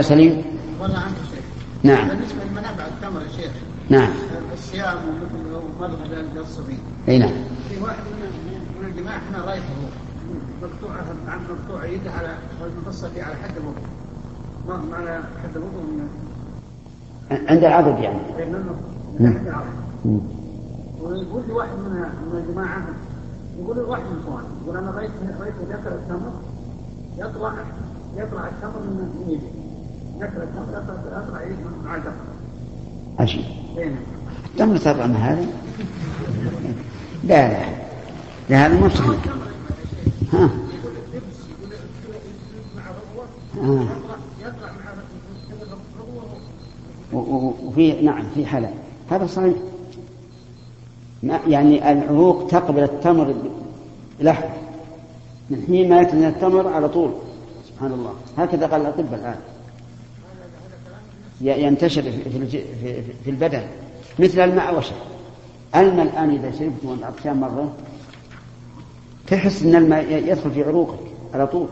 سليم؟ والله عنك شيخ نعم. بالنسبة لمنابع التمر يا شيخ نعم. الصيام ومضغ للصبي أي نعم. في واحد من الجماعة إحنا رايحه مقطوعة عن مقطوعة يده على المفصل على حد الوضوء. ما على حد الوضوء من عند العضد يعني. منه نعم. ويقول لي واحد من من الجماعة يقول لي واحد من اخوان يقول أنا رايت رايت ذكر التمر يطلع يطلع التمر من من يدي. ذكر التمر يطلع يدي من عجيب. تم طبعا هذا؟ لا لا. لا هذا مو صحيح. ها. آه. وفي نعم في حلال هذا صحيح. يعني العروق تقبل التمر لحم من حين ما من التمر على طول. سبحان الله. هكذا قال الأطباء الآن. ينتشر في, البدن مثل الماء وشرب الماء الآن إذا شربت وأنت عطشان مرة تحس أن الماء يدخل في عروقك على طول.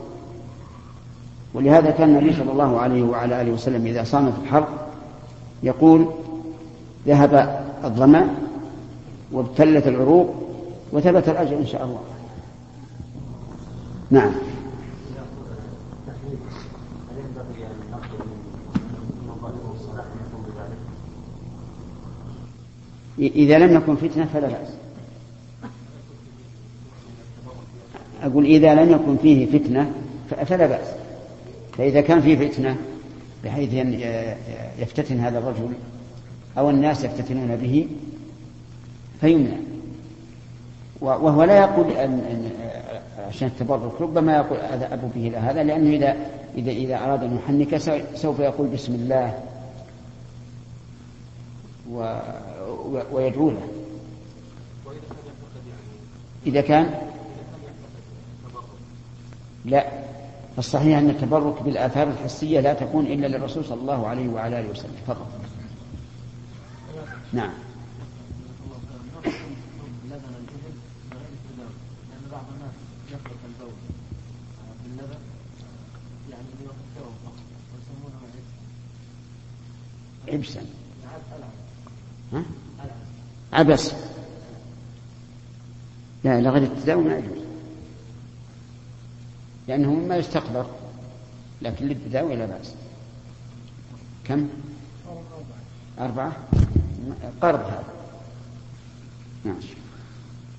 ولهذا كان النبي صلى الله عليه وعلى آله وسلم إذا صام في الحر يقول ذهب الظمأ وابتلت العروق وثبت الأجر إن شاء الله. نعم. إذا لم يكن فتنة فلا بأس. أقول إذا لم يكن فيه فتنة فلا بأس. فإذا كان فيه فتنة بحيث يفتتن هذا الرجل أو الناس يفتتنون به فيمنع. وهو لا يقول أن عشان التبرك ربما يقول أذهب به إلى هذا لأنه إذا إذا إذا أراد أن يحنك سو- سوف يقول بسم الله. و... و... ويدعو له إذا كان لا الصحيح أن التبرك بالآثار الحسية لا تكون إلا للرسول صلى الله عليه وعلى آله وسلم فقط. نعم. عبسا. ها؟ عبس لا لغير التداوي ما يجوز. لأنه مما يستقدر لكن للتداوي لا بأس. كم؟ أربعة. قرض هذا.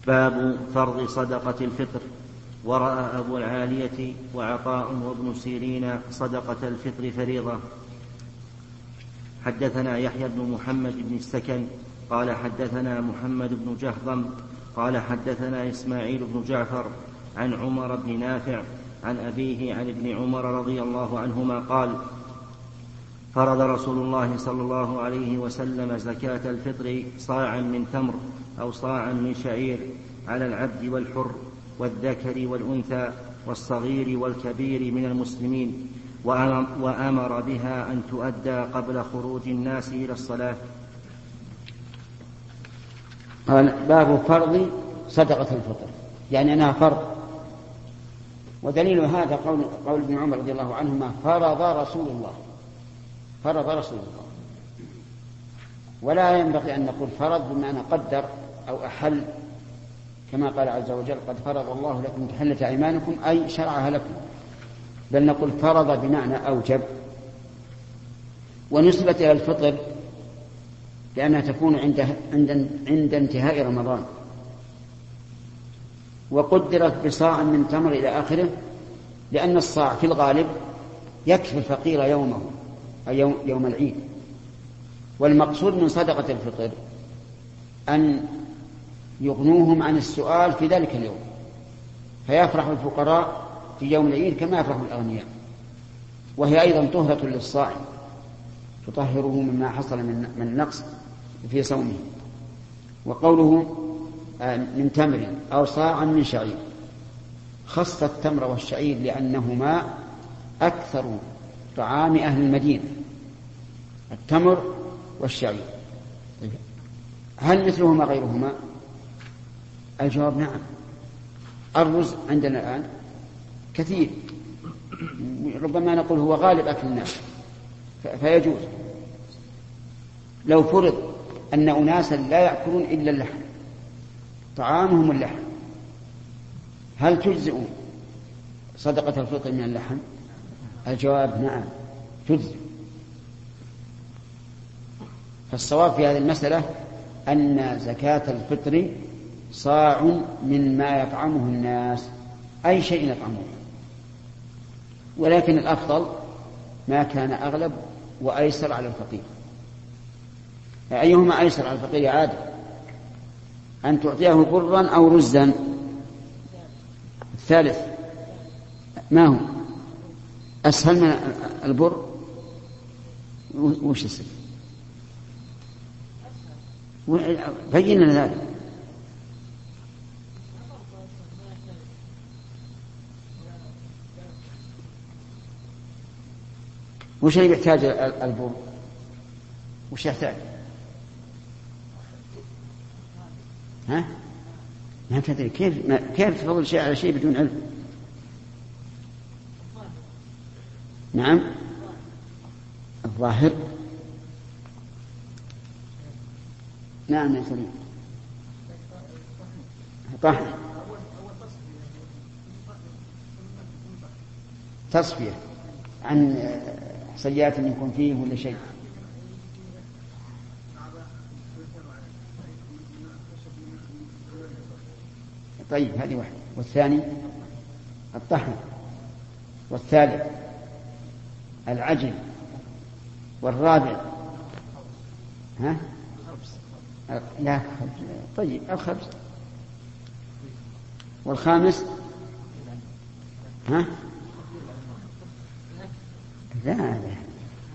باب فرض صدقة الفطر. ورأى أبو العالية وعطاء وابن سيرين صدقة الفطر فريضة. حدثنا يحيى بن محمد بن السكن. قال حدثنا محمد بن جهضم قال حدثنا إسماعيل بن جعفر عن عمر بن نافع عن أبيه عن ابن عمر رضي الله عنهما قال فرض رسول الله صلى الله عليه وسلم زكاة الفطر صاعا من تمر أو صاعا من شعير على العبد والحر والذكر والأنثى والصغير والكبير من المسلمين وأمر- بها أن تؤدى قبل خروج الناس إلى الصلاة قال باب فرض صدقة الفطر. يعني أنها فرض. ودليل هذا قول, قول ابن عمر رضي الله عنهما فرض رسول الله. فرض رسول الله. ولا ينبغي أن نقول فرض بمعنى قدر أو أحل. كما قال عز وجل قد فرض الله لكم تحلة أيمانكم أي شرعها لكم. بل نقول فرض بمعنى أوجب. ونسبة إلى الفطر لأنها تكون عند عند عند انتهاء رمضان. وقدرت بصاع من تمر إلى آخره لأن الصاع في الغالب يكفي الفقير يومه أي يوم, العيد. والمقصود من صدقة الفطر أن يغنوهم عن السؤال في ذلك اليوم. فيفرح الفقراء في يوم العيد كما يفرح الأغنياء. وهي أيضا طهرة للصائم تطهره مما حصل من من نقص. في صومه. وقوله آه، من تمر أو صاعا من شعير. خص التمر والشعير لأنهما أكثر طعام أهل المدينة. التمر والشعير. هل مثلهما غيرهما؟ الجواب نعم. الرز عندنا الآن كثير. ربما نقول هو غالب أكل الناس. فيجوز. لو فرض أن أناسا لا يأكلون إلا اللحم. طعامهم اللحم. هل تجزئ صدقة الفطر من اللحم؟ الجواب نعم تجزئ. فالصواب في هذه المسألة أن زكاة الفطر صاع مما يطعمه الناس أي شيء يطعمونه ولكن الأفضل ما كان أغلب وأيسر على الفقير. أيهما أيسر على الفقير عادة أن تعطيه برا أو رزا؟ الثالث ما هو؟ أسهل من البر؟ وش السبب؟ بين لنا ذلك. وش اللي يحتاج البر؟ وش يحتاج؟ ها؟ ما تدري. كيف ما كيف تفضل شيء على شيء بدون علم؟ نعم. الظاهر. نعم يا سليم. طهر تصفية عن سيئات يكون فيه ولا شيء. طيب هذه واحدة. والثاني؟ الطحن. والثالث؟ العجل. والرابع؟ ها؟ لا خبز طيب الخبز. والخامس؟ ها؟ لا لا.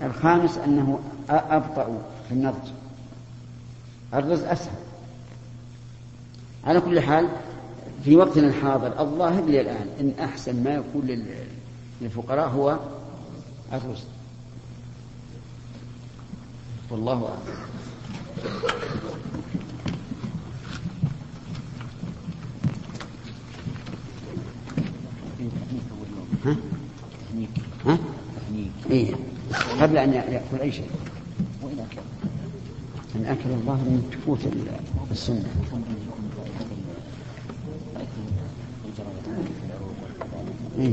الخامس أنه أبطأ في النضج. الرز أسهل. على كل حال في وقتنا الحاضر الظاهر لي الآن إن أحسن ما يكون لل- للفقراء هو الرز. والله أعلم. ها؟ إيه. قبل أن يأكل أي شيء. وإن أكل أن أكل الله من تفوت ال- السنة. إيه؟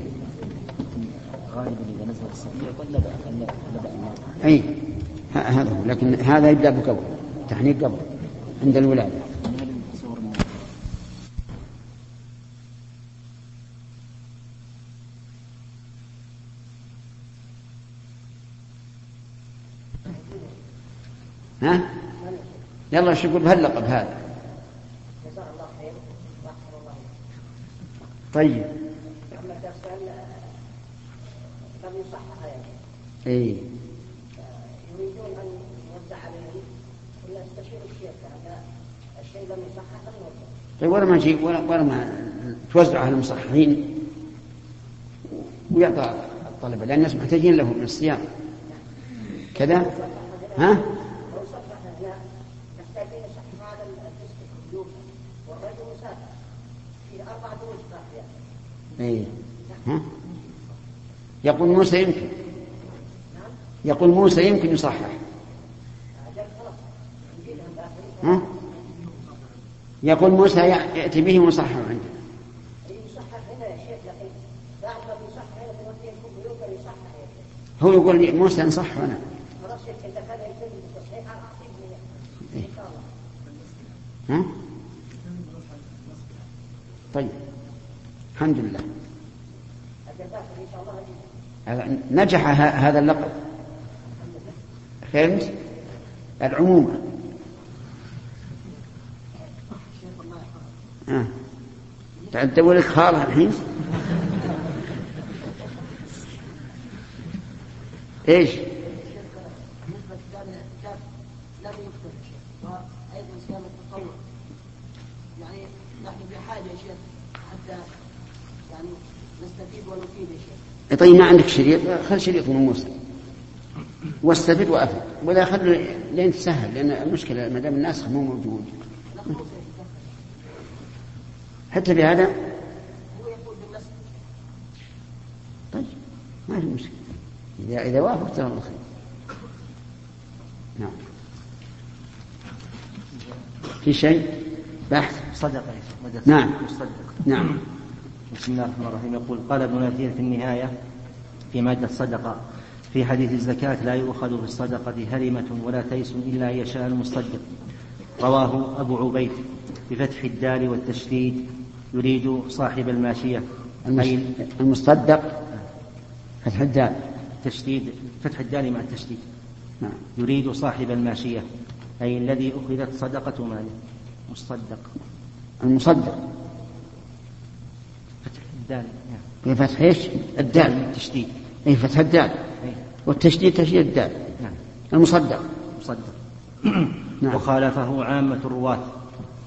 غالبا إذا نزل الصبي يقول بأس أي ه- هذا هو. لكن هذا يبدأ بقبل تحنيك قبل. عند صور ها؟ يلا شو يقول بهاللقب هذا؟ طيب لم يصحح يعني اي يريدون أن يوزع عليهم ولا يستشير الشيخ هذا الشيء لم يصحح لم يوزع. طيب ولا ما نجيب ولا ولا ما توزع على المصححين ويعطى الطلبة لأن الناس محتاجين له من الصيام. كذا؟ ها؟ والرجل مسافر. في أربعة دروس باقية اي ها؟ يقول موسى يمكن. يقول موسى يمكن يصحح. ها؟ يقول موسى يأتي به مصحح عنده هنا هنا هو يقول موسى نصح أنا. خلاص شيخ إذا كان يتم التصحيح أعطيه إن شاء الله ها؟ طيب. الحمد لله. نجح هذا اللقب. فهمت؟ العمومة آه. تعال تدور لك خالها الحين. إيش؟ يعني نحن بحاجة يا شيخ حتى يعني نستفيد ونفيد يا شيخ. طيب ما عندك شريط؟ خذ شريط من موسى. واستفد وأفد. ولا خلوا لين تسهل لأن المشكلة ما دام الناسخ مو موجود. حتى يقول بالنسخ طيب ما في مشكلة. إذا إذا وافق ترى الله خير. نعم. في شيء؟ بحث؟ مدى نعم. مصدق نعم. بسم الله الرحمن الرحيم. يقول قال ابن نثير في النهاية في مادة الصدقة في حديث الزكاة لا يؤخذ في الصدقة هرمة ولا تيس إلا أن يشاء المصدق. رواه أبو عبيد بفتح الدال والتشديد يريد صاحب الماشية. أي المصدق. فتح الدال التشديد فتح الدال مع التشديد. نعم. يريد صاحب الماشية أي الذي أخذت صدقة ماله. مصدق. المصدق. الدال. نعم. بفتح إيش؟ الدال. التشديد. اي فتح الدال. أي. والتشديد تشديد الدال. نعم. المصدق. مصدق. نعم. وخالفه عامة الرواة.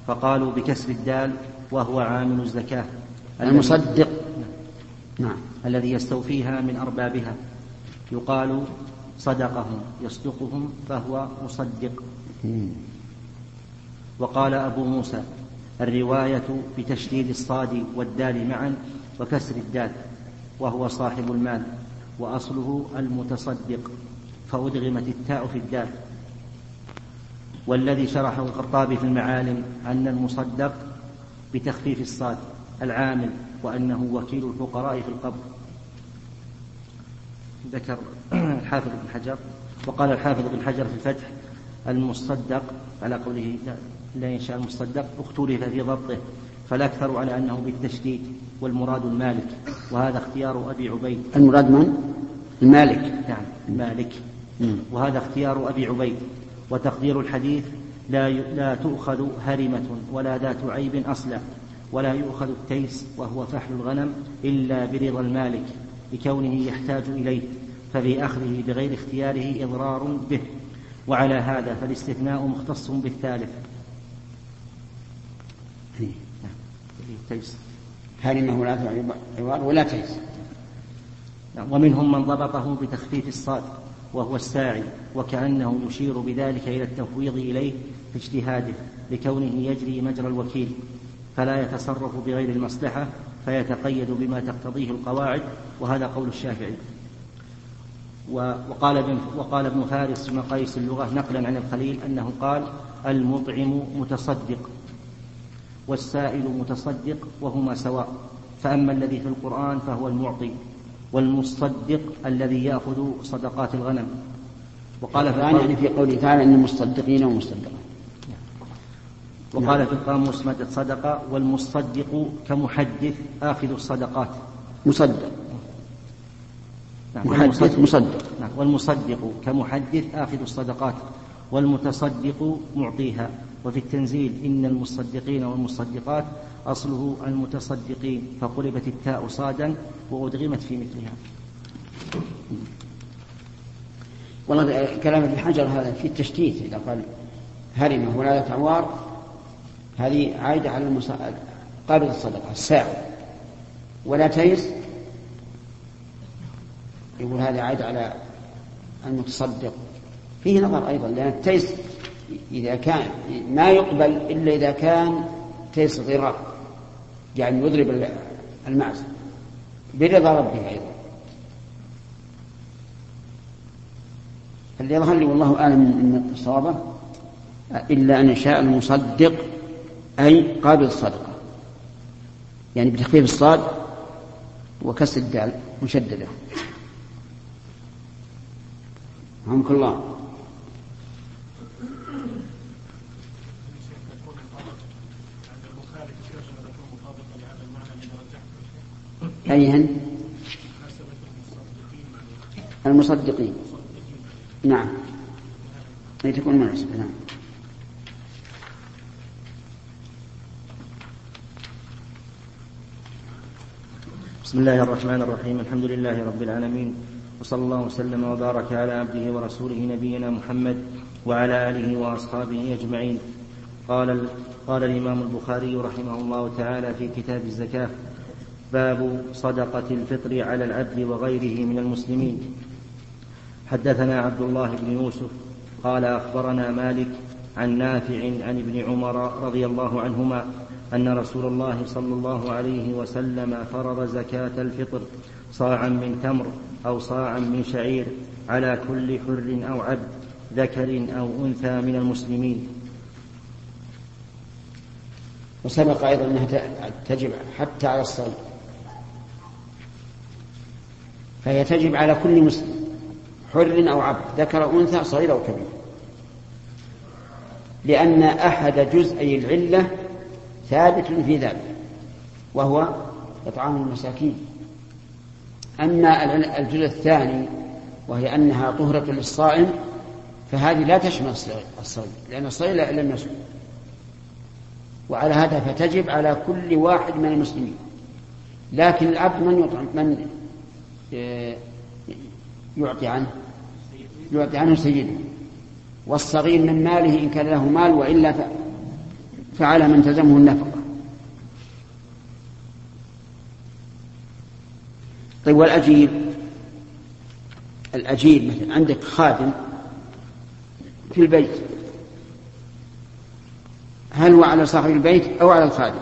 فقالوا بكسر الدال وهو عامل الزكاة. المصدق. نعم. الذي يستوفيها من أربابها. يقال صدقهم. يصدقهم فهو مصدق. مم. وقال أبو موسى الرواية بتشديد الصاد والدال معا وكسر الدال وهو صاحب المال وأصله المتصدق فأدغمت التاء في الدال. والذي شرحه الخطابي في المعالم أن المصدق بتخفيف الصاد العامل وأنه وكيل الفقراء في القبر. ذكر الحافظ بن حجر وقال الحافظ بن حجر في الفتح المصدق على قوله لا, ينشاء المصدق اختلف في ضبطه فالأكثر على أنه بالتشديد والمراد المالك وهذا اختيار أبي عبيد. المراد من؟ المالك. نعم مالك مم. وهذا اختيار أبي عبيد. وتقدير الحديث لا ي... لا تؤخذ هرمة ولا ذات عيب أصلا ولا يؤخذ التيس وهو فحل الغنم إلا برضا المالك لكونه يحتاج إليه ففي أخذه بغير اختياره إضرار به. وعلى هذا فالاستثناء مختص بالثالث. نعم. التيس هرمه لا عوار ولا تيس نعم. ومنهم من ضبطه بتخفيف الصاد وهو الساعي وكأنه يشير بذلك إلى التفويض إليه في اجتهاده لكونه يجري مجرى الوكيل. فلا يتصرف بغير المصلحة فيتقيد بما تقتضيه القواعد وهذا قول الشافعي. وقال ابن وقال ابن فارس مقاييس اللغة نقلا عن الخليل أنه قال المطعم متصدق. والسائل متصدق وهما سواء. فأما الذي في القرآن فهو المعطي والمصدق الذي يأخذ صدقات الغنم. وقال في القام- يعني في قوله تعالى إن المصدقين ومصدقات. وقال في القاموس مادة صدقة والمصدق كمحدث آخذ الصدقات. مصدق. نعم، محدث مصدق. نعم والمصدق كمحدث آخذ الصدقات والمتصدق معطيها. وفي التنزيل إن المصدقين والمصدقات أصله المتصدقين فقلبت التاء صادا وأدغمت في مثلها. والله كلام ابن حجر هذا في التشتيت إذا قال هرمة ولا عوار هذه عائدة على المص... قابل الصدقه الساعي ولا تيس يقول هذه عائدة على المتصدق. فيه نظر أيضا لأن التيس إذا كان ما يقبل إلا إذا كان تيس ضرار يعني يضرب المعز برضا ربه أيضا. اللي يظهر لي والله أعلم من صوابه إلا أن يشاء المصدق أي قابل الصدقه يعني بتخفيف الصاد وكسر الدال مشددة. رحمك الله أيهن المصدقين. نعم. أي تكون مناسبة نعم. بسم الله الرحمن الرحيم. الحمد لله رب العالمين. وصلى الله وسلم وبارك على عبده ورسوله نبينا محمد وعلى آله وأصحابه أجمعين. قال قال الإمام البخاري رحمه الله تعالى في كتاب الزكاة باب صدقة الفطر على العبد وغيره من المسلمين. حدثنا عبد الله بن يوسف قال أخبرنا مالك عن نافع عن ابن عمر رضي الله عنهما أن رسول الله صلى الله عليه وسلم فرض زكاة الفطر صاعا من تمر أو صاعا من شعير على كل حر أو عبد ذكر أو أنثى من المسلمين. وسبق أيضا أنها تجب حتى على الصغير فهي تجب على كل مسلم حر أو عبد ذكر أو أنثى صغير أو كبير. لأن أحد جزئي العلة ثابت في ذلك وهو إطعام المساكين. أما الجزء الثاني وهي أنها طهرة للصائم فهذه لا تشمل الصغير لأن الصغير لم يصوم. وعلى هذا فتجب على كل واحد من المسلمين. لكن العبد من يطعم من يعطي عنه يعطي عنه سيده. والصغير من ماله إن كان له مال وإلا فعلى من تلزمه النفقة. طيب والأجير الأجير مثلا عندك خادم في البيت. هل هو على صاحب البيت أو على الخادم؟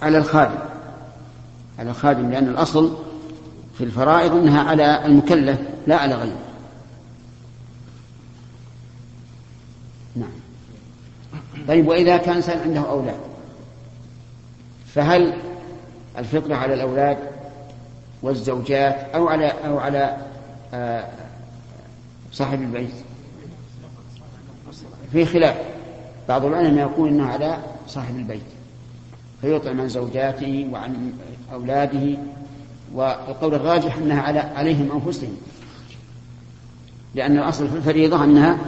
على الخادم. على الخادم لأن الأصل في الفرائض أنها على المكلف لا على غيره. نعم. طيب وإذا كان إنسان عنده أولاد فهل الفطرة على الأولاد والزوجات أو على أو على آه، صاحب البيت؟ في خلاف. بعض العلماء يقول إنه على صاحب البيت فيطعم عن زوجاته وعن أولاده والقول الراجح أنها على عليهم أنفسهم. لأن الأصل في الفريضة أنها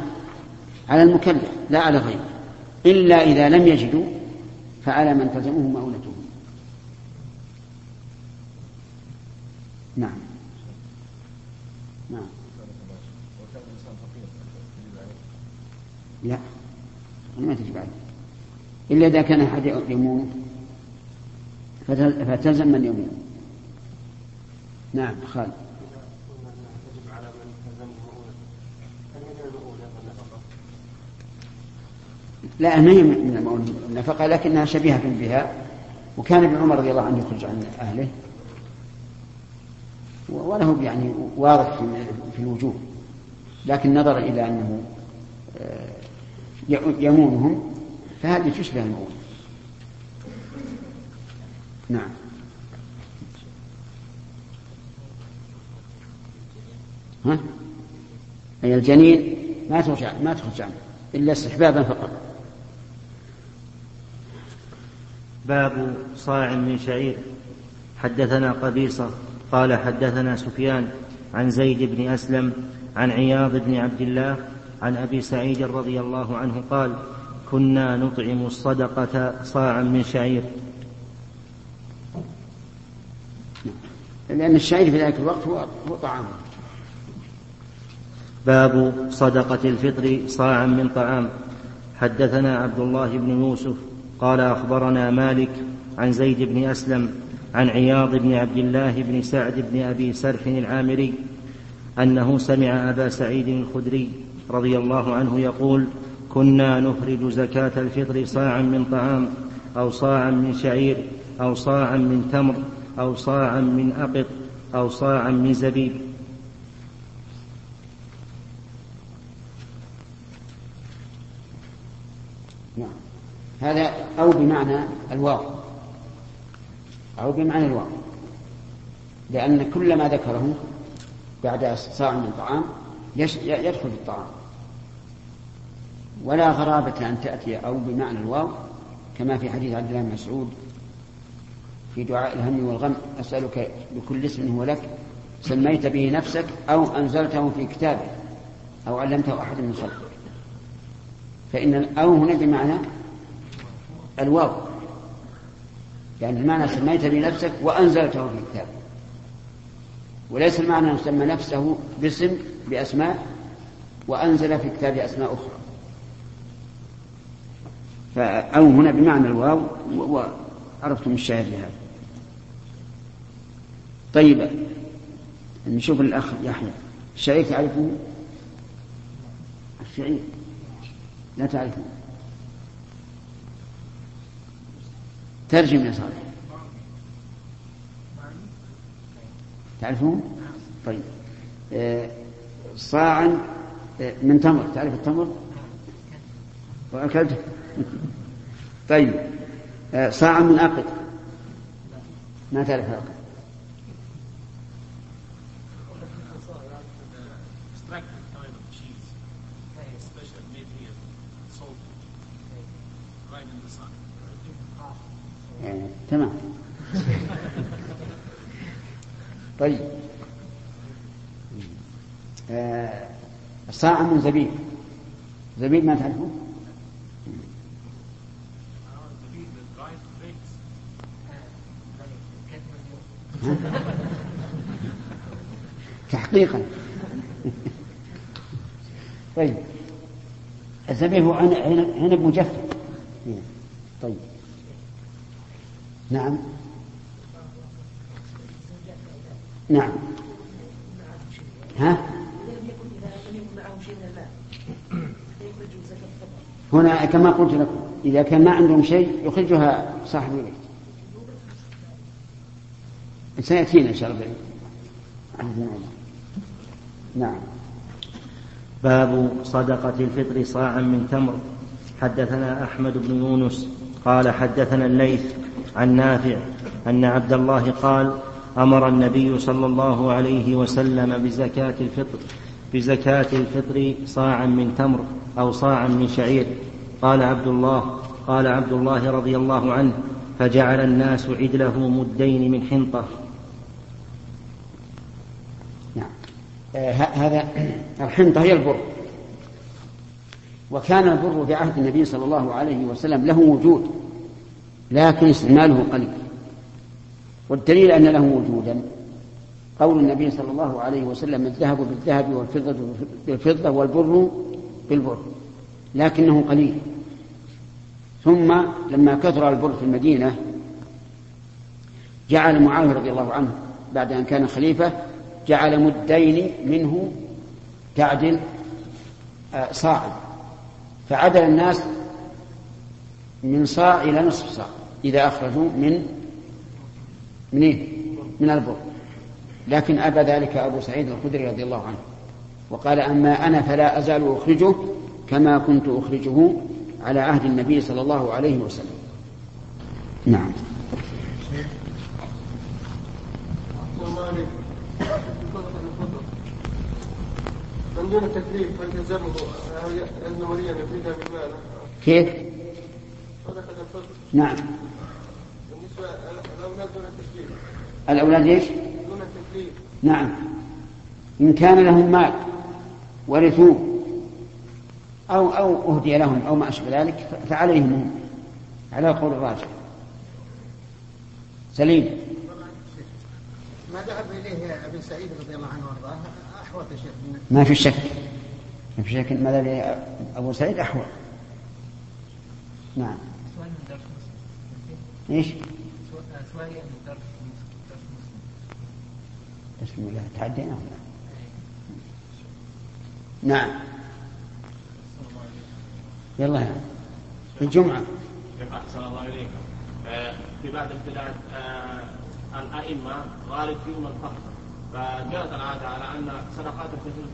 على المكلف لا على غيره. إلا إذا لم يجدوا فعلى من تلزمه مؤونته نعم. نعم. لا. ما تجب عليه. إلا إذا كان أحد يموت فتلزم من يموت. نعم خالد. لا ما هي من النفقة لكنها شبيهة بها وكان ابن عمر رضي الله عنه يخرج عن أهله. وله يعني واضح في الوجوه لكن نظر إلى أنه آه، يمونهم فهذه تشبه المؤونة نعم. ها؟ أي الجنين ما تخرج ما تخرج عنه إلا استحبابا فقط. باب صاع من شعير. حدثنا قبيصة قال حدثنا سفيان عن زيد بن أسلم عن عياض بن عبد الله عن أبي سعيد رضي الله عنه قال كنا نطعم الصدقة صاعا من شعير. لأن الشعير في ذلك الوقت هو هو طعام باب صدقة الفطر صاعا من طعام. حدثنا عبد الله بن يوسف قال أخبرنا مالك عن زيد بن أسلم عن عياض بن عبد الله بن سعد بن أبي سرح العامري أنه سمع أبا سعيد الخدري رضي الله عنه يقول كنا نخرج زكاة الفطر صاعا من طعام أو صاعا من شعير أو صاعا من تمر أو صاعا من أقط أو صاعا من زبيب نعم هذا أو بمعنى الواو. أو بمعنى الواو. لأن كل ما ذكره بعد صاع من طعام يدخل في الطعام. ولا غرابة أن تأتي أو بمعنى الواو كما في حديث عبد الله بن مسعود في دعاء الهم والغم أسألك بكل اسم هو لك سميت به نفسك أو أنزلته في كتابك أو علمته أحد من خلقك. فإن الأو هنا بمعنى الواو. يعني المعنى سميت به نفسك وأنزلته في كتابك وليس المعنى أن سمى نفسه باسم بأسماء وأنزل في كتاب أسماء أخرى. فأو هنا بمعنى الواو وعرفتم الشاهد لهذا. طيب نشوف الأخ يحيى. الشعير تعرفه؟ الشعير. لا تعرفه. ترجم يا صالح. تعرفون؟ طيب. آه، صاعا من تمر. تعرف التمر؟ وأكلته. طيب. آه، صاع من أقط. ما تعرف الأقط. تمام. طيب. آه، صاع من زبيب؟ زبيب ما تعرفه. تحقيقا. طيب. الزبيب هو عنب مجفف طيب نعم نعم ها لم يكن اذا لم يكن معهم شيء من الماء فيخرجوا زكاه الفطر هنا كما قلت لكم إذا كان ما عندهم شيء يخرجها صاحب البيت. سيأتينا إن شاء الله. نعم. باب صدقة الفطر صاعا من تمر. حدثنا أحمد بن يونس قال حدثنا الليث عن نافع أن عبد الله قال أمر النبي صلى الله عليه وسلم بزكاة الفطر بزكاة الفطر صاعا من تمر أو صاعا من شعير. قال عبد الله قال عبد الله رضي الله عنه فجعل الناس عدله مدين من حنطة. نعم. آه هذا الحنطة هي البر. وكان البر في عهد النبي صلى الله عليه وسلم له وجود. لكن استعماله قليل. والدليل أن له وجودا. قول النبي صلى الله عليه وسلم الذهب بالذهب والفضة بالفضة والبر بالبر. لكنه قليل. ثم لما كثر البر في المدينة جعل معاوية رضي الله عنه بعد أن كان خليفة جعل مدين منه تعدل آه، صاعا فعدل الناس من صاع إلى نصف صاع. إذا أخرجوا من من إيه؟ من البر. لكن أبى ذلك أبو سعيد الخدري رضي الله عنه. وقال أما أنا فلا أزال أخرجه كما كنت أخرجه على عهد النبي صلى الله عليه وسلم. نعم. من دون التكليف هل يلزمه أن وليا يفيدها بمال كيف؟ نعم. بالنسبة للأولاد دون التكليف الأولاد إيش؟ دون التكليف نعم. إن كان لهم مال ورثوه أو أو أهدي لهم أو ما أشبه ذلك فعليهم هم. على قول الراجح. سليم. ما ذهب إليه ابن سعيد رضي الله عنه وأرضاه؟ أحوط يا شيخ. ما في شك. ما في شك ماذا لأبو سعيد أحوال نعم سؤال من درس مسلم إيش؟ بسم الله تعدينا ولا نعم. يلا يا الجمعة أحسن الله إليك. آه، في بعض البلاد آه، الأئمة غالب فيهم الفقر فجاءت العادة على أن صدقات الفطر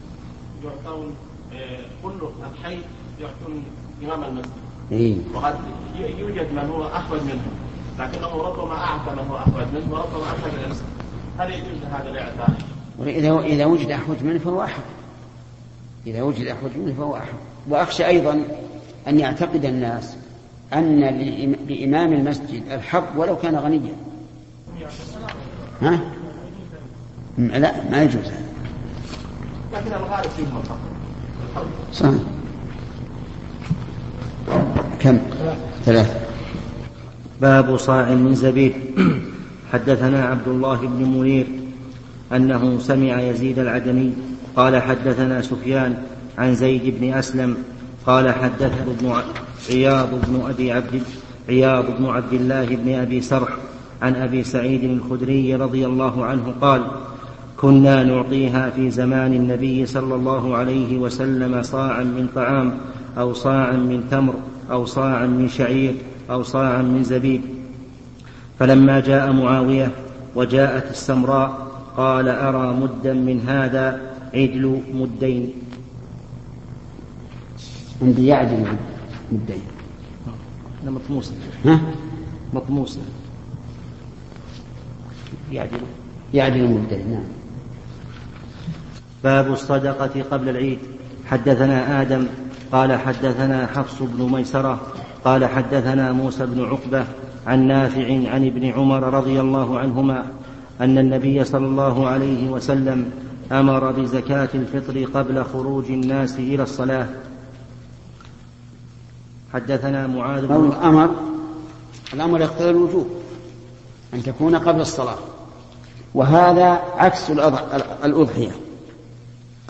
يعطون آه، كل الحي يعطون إمام المسجد. إيه. وقد يوجد من هو أحوج منه لكنه ربما هو أحوج منه وربما إلى المسجد هل يجوز هذا الإعطاء؟ وإذا إذا وجد أحوج منه فهو أحوج إذا وجد أحوج منه فهو أحوج وأخشى أيضا أن يعتقد الناس أن لإم- لإمام المسجد الحق ولو كان غنيا ها؟ لا ما يجوز هذا لكن الغالب فيهم الفقر. صح كم؟ ثلاثة باب صاع من زبيب حدثنا عبد الله بن منير أنه سمع يزيد العدني قال حدثنا سفيان عن زيد بن أسلم قال حدثنا ابن عياض بن أبي عبد عياض بن عبد الله بن أبي سرح عن أبي سعيد الخدري رضي الله عنه قال كنا نعطيها في زمان النبي صلى الله عليه وسلم صاعا من طعام أو صاعا من تمر أو صاعا من شعير أو صاعا من زبيب فلما جاء معاوية وجاءت السمراء قال أرى مدا من هذا عدل مدين. عندي يعدل مدين. لا مطموسة ها؟ مطموسة يعدل يعدل مدين نعم. باب الصدقة قبل العيد. حدثنا آدم قال حدثنا حفص بن ميسرة قال حدثنا موسى بن عقبة عن نافع عن ابن عمر رضي الله عنهما أن النبي صلى الله عليه وسلم أمر بزكاة الفطر قبل خروج الناس إلى الصلاة. حدثنا معاذ بن الأمر الأمر يقتضي الوجوب أن تكون قبل الصلاة. وهذا عكس الأض- الأضحية.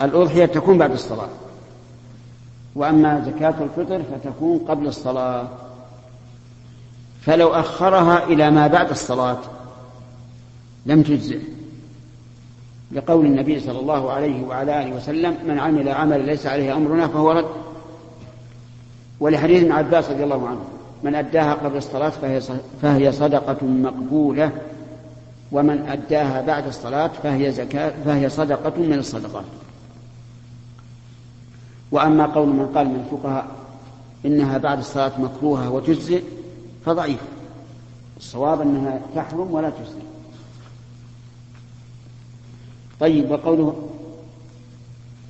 الأضحية تكون بعد الصلاة. وأما زكاة الفطر فتكون قبل الصلاة. فلو أخرها إلى ما بعد الصلاة لم تجزئ. لقول النبي صلى الله عليه وعلى آله وسلم من عمل عملا ليس عليه أمرنا فهو رد. ولحديث ابن عباس رضي الله عنه من أداها قبل الصلاة فهي فهي صدقة مقبولة ومن أداها بعد الصلاة فهي زكاة فهي صدقة من الصدقات. وأما قول من قال من الفقهاء إنها بعد الصلاة مكروهة وتجزئ فضعيف. الصواب أنها تحرم ولا تجزئ طيب وقوله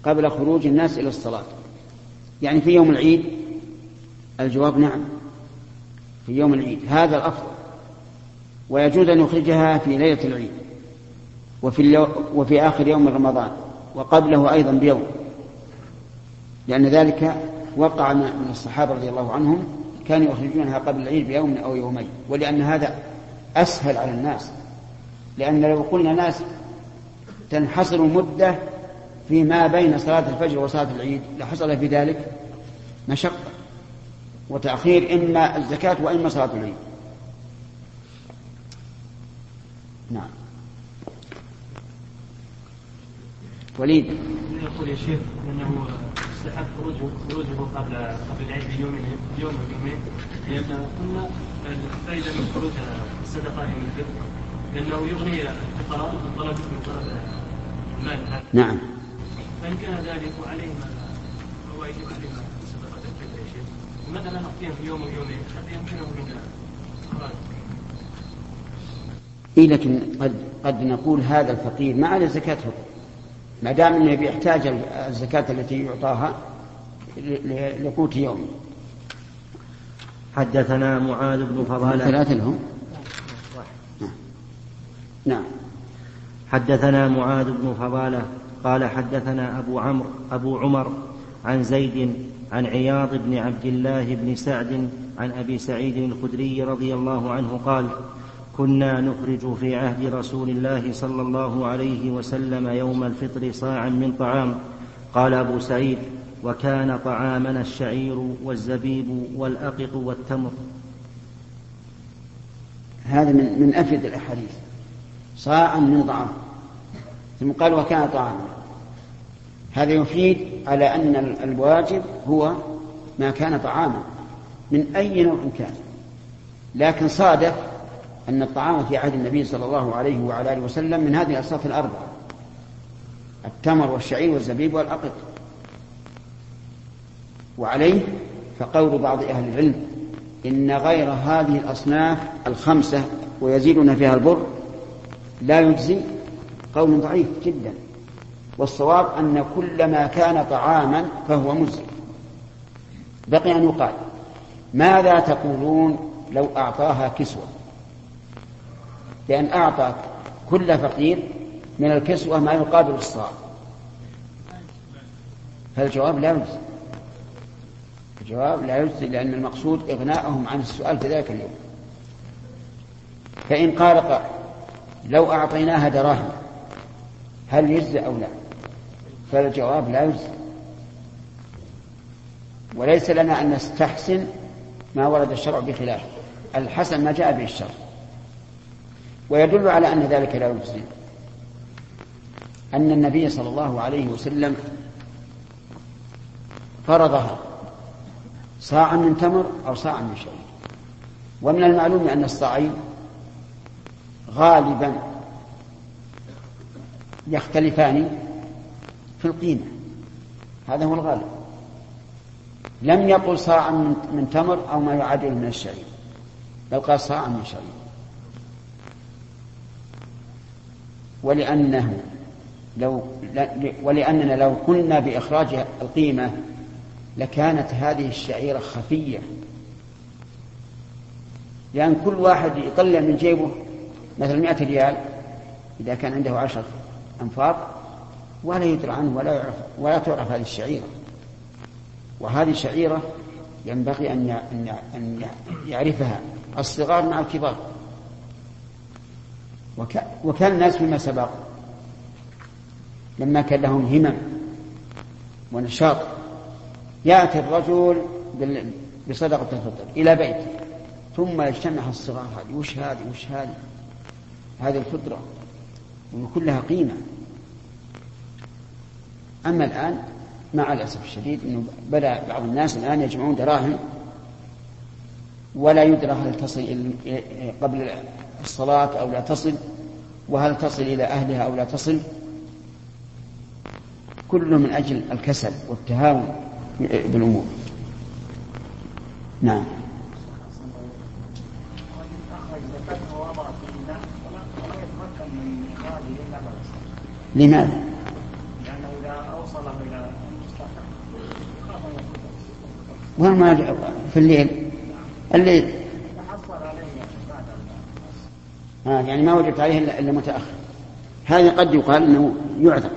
قبل خروج الناس إلى الصلاة. يعني في يوم العيد؟ الجواب نعم. في يوم العيد. هذا الأفضل. ويجوز أن يخرجها في ليلة العيد. وفي, وفي آخر يوم رمضان. وقبله أيضا بيوم. لأن ذلك وقع من الصحابة رضي الله عنهم كانوا يخرجونها قبل العيد بيوم أو يومين. ولأن هذا أسهل على الناس. لأن لو قلنا ناس تنحصر مدة فيما بين صلاة الفجر وصلاة العيد لحصل في ذلك مشقة وتأخير إما الزكاة وإما صلاة العيد. نعم. وليد. يقول يا شيخ إنه يستحب خروجه خروجه قبل قبل العيد بيوم أو يومين لأن قلنا الفائده من خروج الصدقات من الفطر لأنه يغني الفقراء من طلب من طلب المال. هذا نعم. فإن كان ذلك وعليهم هو يجب عليهم صدقة الفطر يا شيخ. لماذا لا نعطيهم في يوم أو يومين حتى يمكنهم من الخراج. إيه لكن قد قد نقول هذا الفقير ما عليه زكاة فطر ما دام إنه بيحتاج الزكاة التي يعطاها لقوت يومه حدثنا معاذ بن فضالة. ثلاثة لهم نعم. نعم. حدثنا معاذ بن فضالة. قال حدثنا أبو عمرو أبو عمر عن زيد عن عياض بن عبد الله بن سعد عن أبي سعيد الخدري رضي الله عنه قال كنا نخرج في عهد رسول الله صلى الله عليه وسلم يوم الفطر صاعا من طعام. قال أبو سعيد وكان طعامنا الشعير والزبيب والأقط والتمر. هذا من من أفيد الأحاديث. صاعا من طعام. ثم قال وكان طعاما هذا يفيد على أن ال- الواجب هو ما كان طعاما من أي نوع كان. لكن صادف أن الطعام في عهد النبي صلى الله عليه وعلى آله وسلم من هذه الأصناف الأربعة التمر والشعير والزبيب والأقط. وعليه فقول بعض أهل العلم إن غير هذه الأصناف الخمسة ويزيدنا فيها البر لا يجزي. قول ضعيف جدا. والصواب أن كل ما كان طعاما فهو مجزي بقي أن يقال ماذا تقولون لو أعطاها كسوة؟ لأن أعطى كل فقير من الكسوة ما يقابل الصاع. فالجواب لا يجزي. الجواب لا يجزي لأن المقصود إغناءهم عن السؤال في ذلك اليوم. فإن قال لو أعطيناها دراهم هل يجزي أو لا؟ فالجواب لا يجزي. وليس لنا أن نستحسن ما ورد الشرع بخلافه الحسن ما جاء به الشرع. ويدل على أن ذلك لا يجزي. أن النبي صلى الله عليه وسلم فرضها صاعا من تمر أو صاعا من شعير ومن المعلوم أن الصاعين غالبا يختلفان في القيمة. هذا هو الغالب. لم يقل صاعا من تمر أو ما يعادله من الشعير بل قال صاعا من شعير ولأنه لو ولأننا لو كنا بإخراج القيمة لكانت هذه الشعيرة خفية. لأن كل واحد يطلع من جيبه مثلا مئة ريال إذا كان عنده عشر أنفار ولا يدرى عنه ولا يعرف ولا تعرف هذه الشعيرة. وهذه الشعيرة ينبغي أن يعرفها الصغار مع الكبار. وكان الناس فيما سبق لما كان لهم همم ونشاط يأتي الرجل بصدقة الفطر إلى بيته ثم يجتمع الصغار هذه وش هذه وش هذه؟ هذه الفطرة. وكلها قيمة. أما الآن مع الأسف الشديد أنه بدأ بعض الناس الآن يجمعون دراهم ولا يدرى هل تصل قبل الصلاة أو لا تصل؟ وهل تصل إلى أهلها أو لا تصل؟ كله من أجل الكسل والتهاون بالأمور. نعم. لماذا؟ لأنه إذا أوصله إلى وما في الليل؟ الليل. آه يعني ما وجدت عليه إلا متأخر. هذا قد يقال أنه يعذر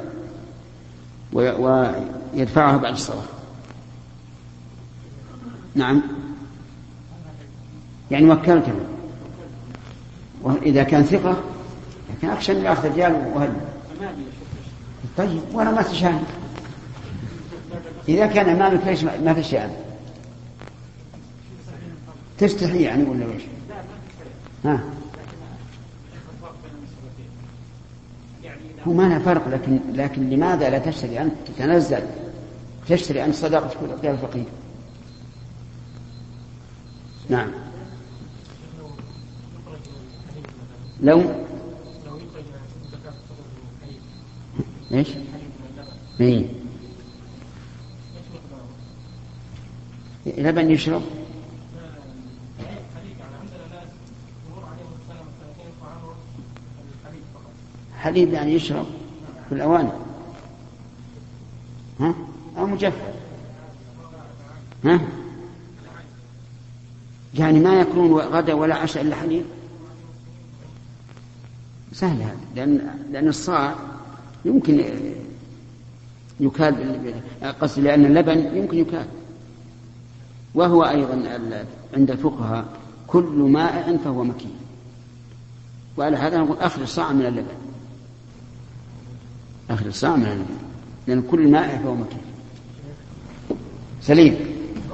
ويدفعها بعد الصلاة. نعم. يعني وكلته. وإذا كان ثقة لكن أخشى أن يأخذ الرجال وهل طيب وأنا ما تشاهد. إذا كان أمامك ليش ما في شيء تستحي يعني ولا وش؟ ها؟ هو ما فرق لكن لكن لماذا لا تشتري أنت تتنزل؟ تشتري أنت صدقة تعطيها الفقير نعم. لو؟ إيش؟ إيه. لبن يشرب. حليب يعني يشرب في الأواني. ها؟ أو مجفف. ها؟ يعني ما يكون غدا ولا عشاء إلا حليب؟ سهل هذا لأن لأن الصاع يمكن يكال قصدي لأن اللبن يمكن يكال وهو أيضا عند الفقهاء كل ماء فهو مكين وعلى هذا نقول أخذ صاع من اللبن. آخر الساعة اللبن لأن كل ماء فهو مكين سليم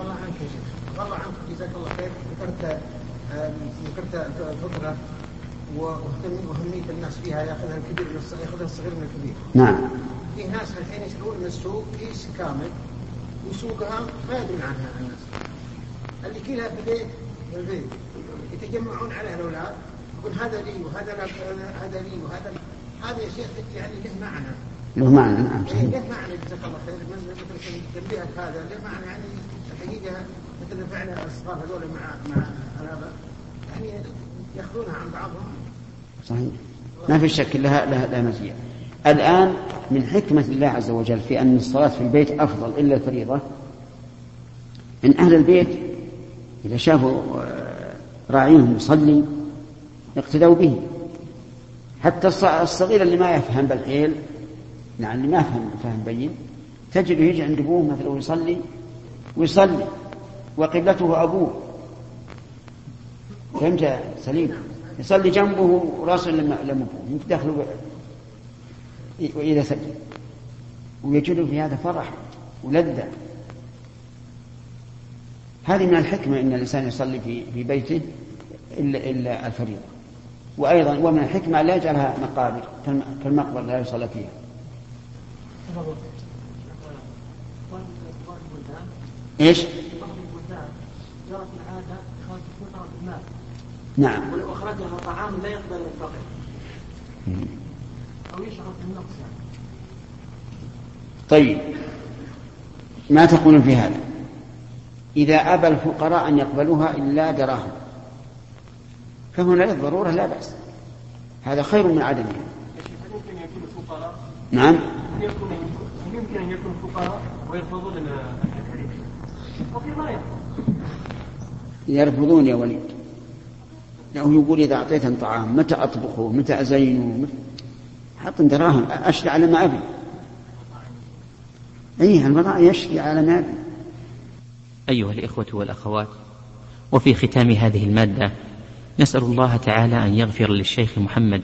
الله عنك يا شيخ الله عنك جزاك الله خير ذكرت ذكرت الفطرة وأهمية الناس فيها ياخذها الكبير من الصغير ياخذها الصغير من الكبير. نعم. في ناس الحين يشترون من السوق كيس كامل وسوقها ما يدرون عنها الناس. اللي كلها في البيت في البيت يتجمعون عليها الأولاد يقول هذا لي وهذا هذا لي وهذا لي هذا يا شيخ يعني له معنى؟ له معنى نعم صحيح. له معنى جزاك الله خير مثل تنبيهك هذا له معنى يعني الحقيقة مثل فعل الاصغار هذول مع مع الآباء؟ يعني ياخذونها عن بعضهم. صحيح. ما في شك لها لها, لها مزية. الآن من حكمة الله عز وجل في أن الصلاة في البيت أفضل إلا الفريضة إن أهل البيت إذا شافوا راعيهم يصلي اقتدوا به. حتى الصغير اللي ما يفهم بالحيل نعم اللي ما يفهم فهم بين تجده يجي عند أبوه مثلا ويصلي ويصلي وقبلته أبوه. فهمت يا سليم؟ يصلي جنبه وراسه لم أبوه يدخل وإذا سجد. ويجد في هذا فرح ولذة. هذه من الحكمة أن الإنسان يصلي في في بيته إلا إلا الفريضة. وأيضا ومن الحكمة لا يجعلها مقابر كالمقبرة لا يصلى فيها إيش؟ نعم ولو أخرجها طعام لا يقبل الفقر أو يشعر بالنقص يعني طيب ما تقولون في هذا؟ إذا أبى الفقراء أن يقبلوها إلا دراهم فهنا للضرورة لا بأس. هذا خير من عدمها يمكن أن يكونوا فقراء؟ نعم. يكون يمكن أن يكونوا فقراء ويرفضون الحديث؟ وفي ما يرفض يرفضون يا وليد. لأنه يقول إذا أعطيتني طعام متى أطبخه؟ متى أزينه؟ متى حط دراهم أشري على ما أبي. أي البضائع يشري على ما أبي. أيها الإخوة والأخوات وفي ختام هذه المادة نسأل الله تعالى أن يغفر للشيخ محمد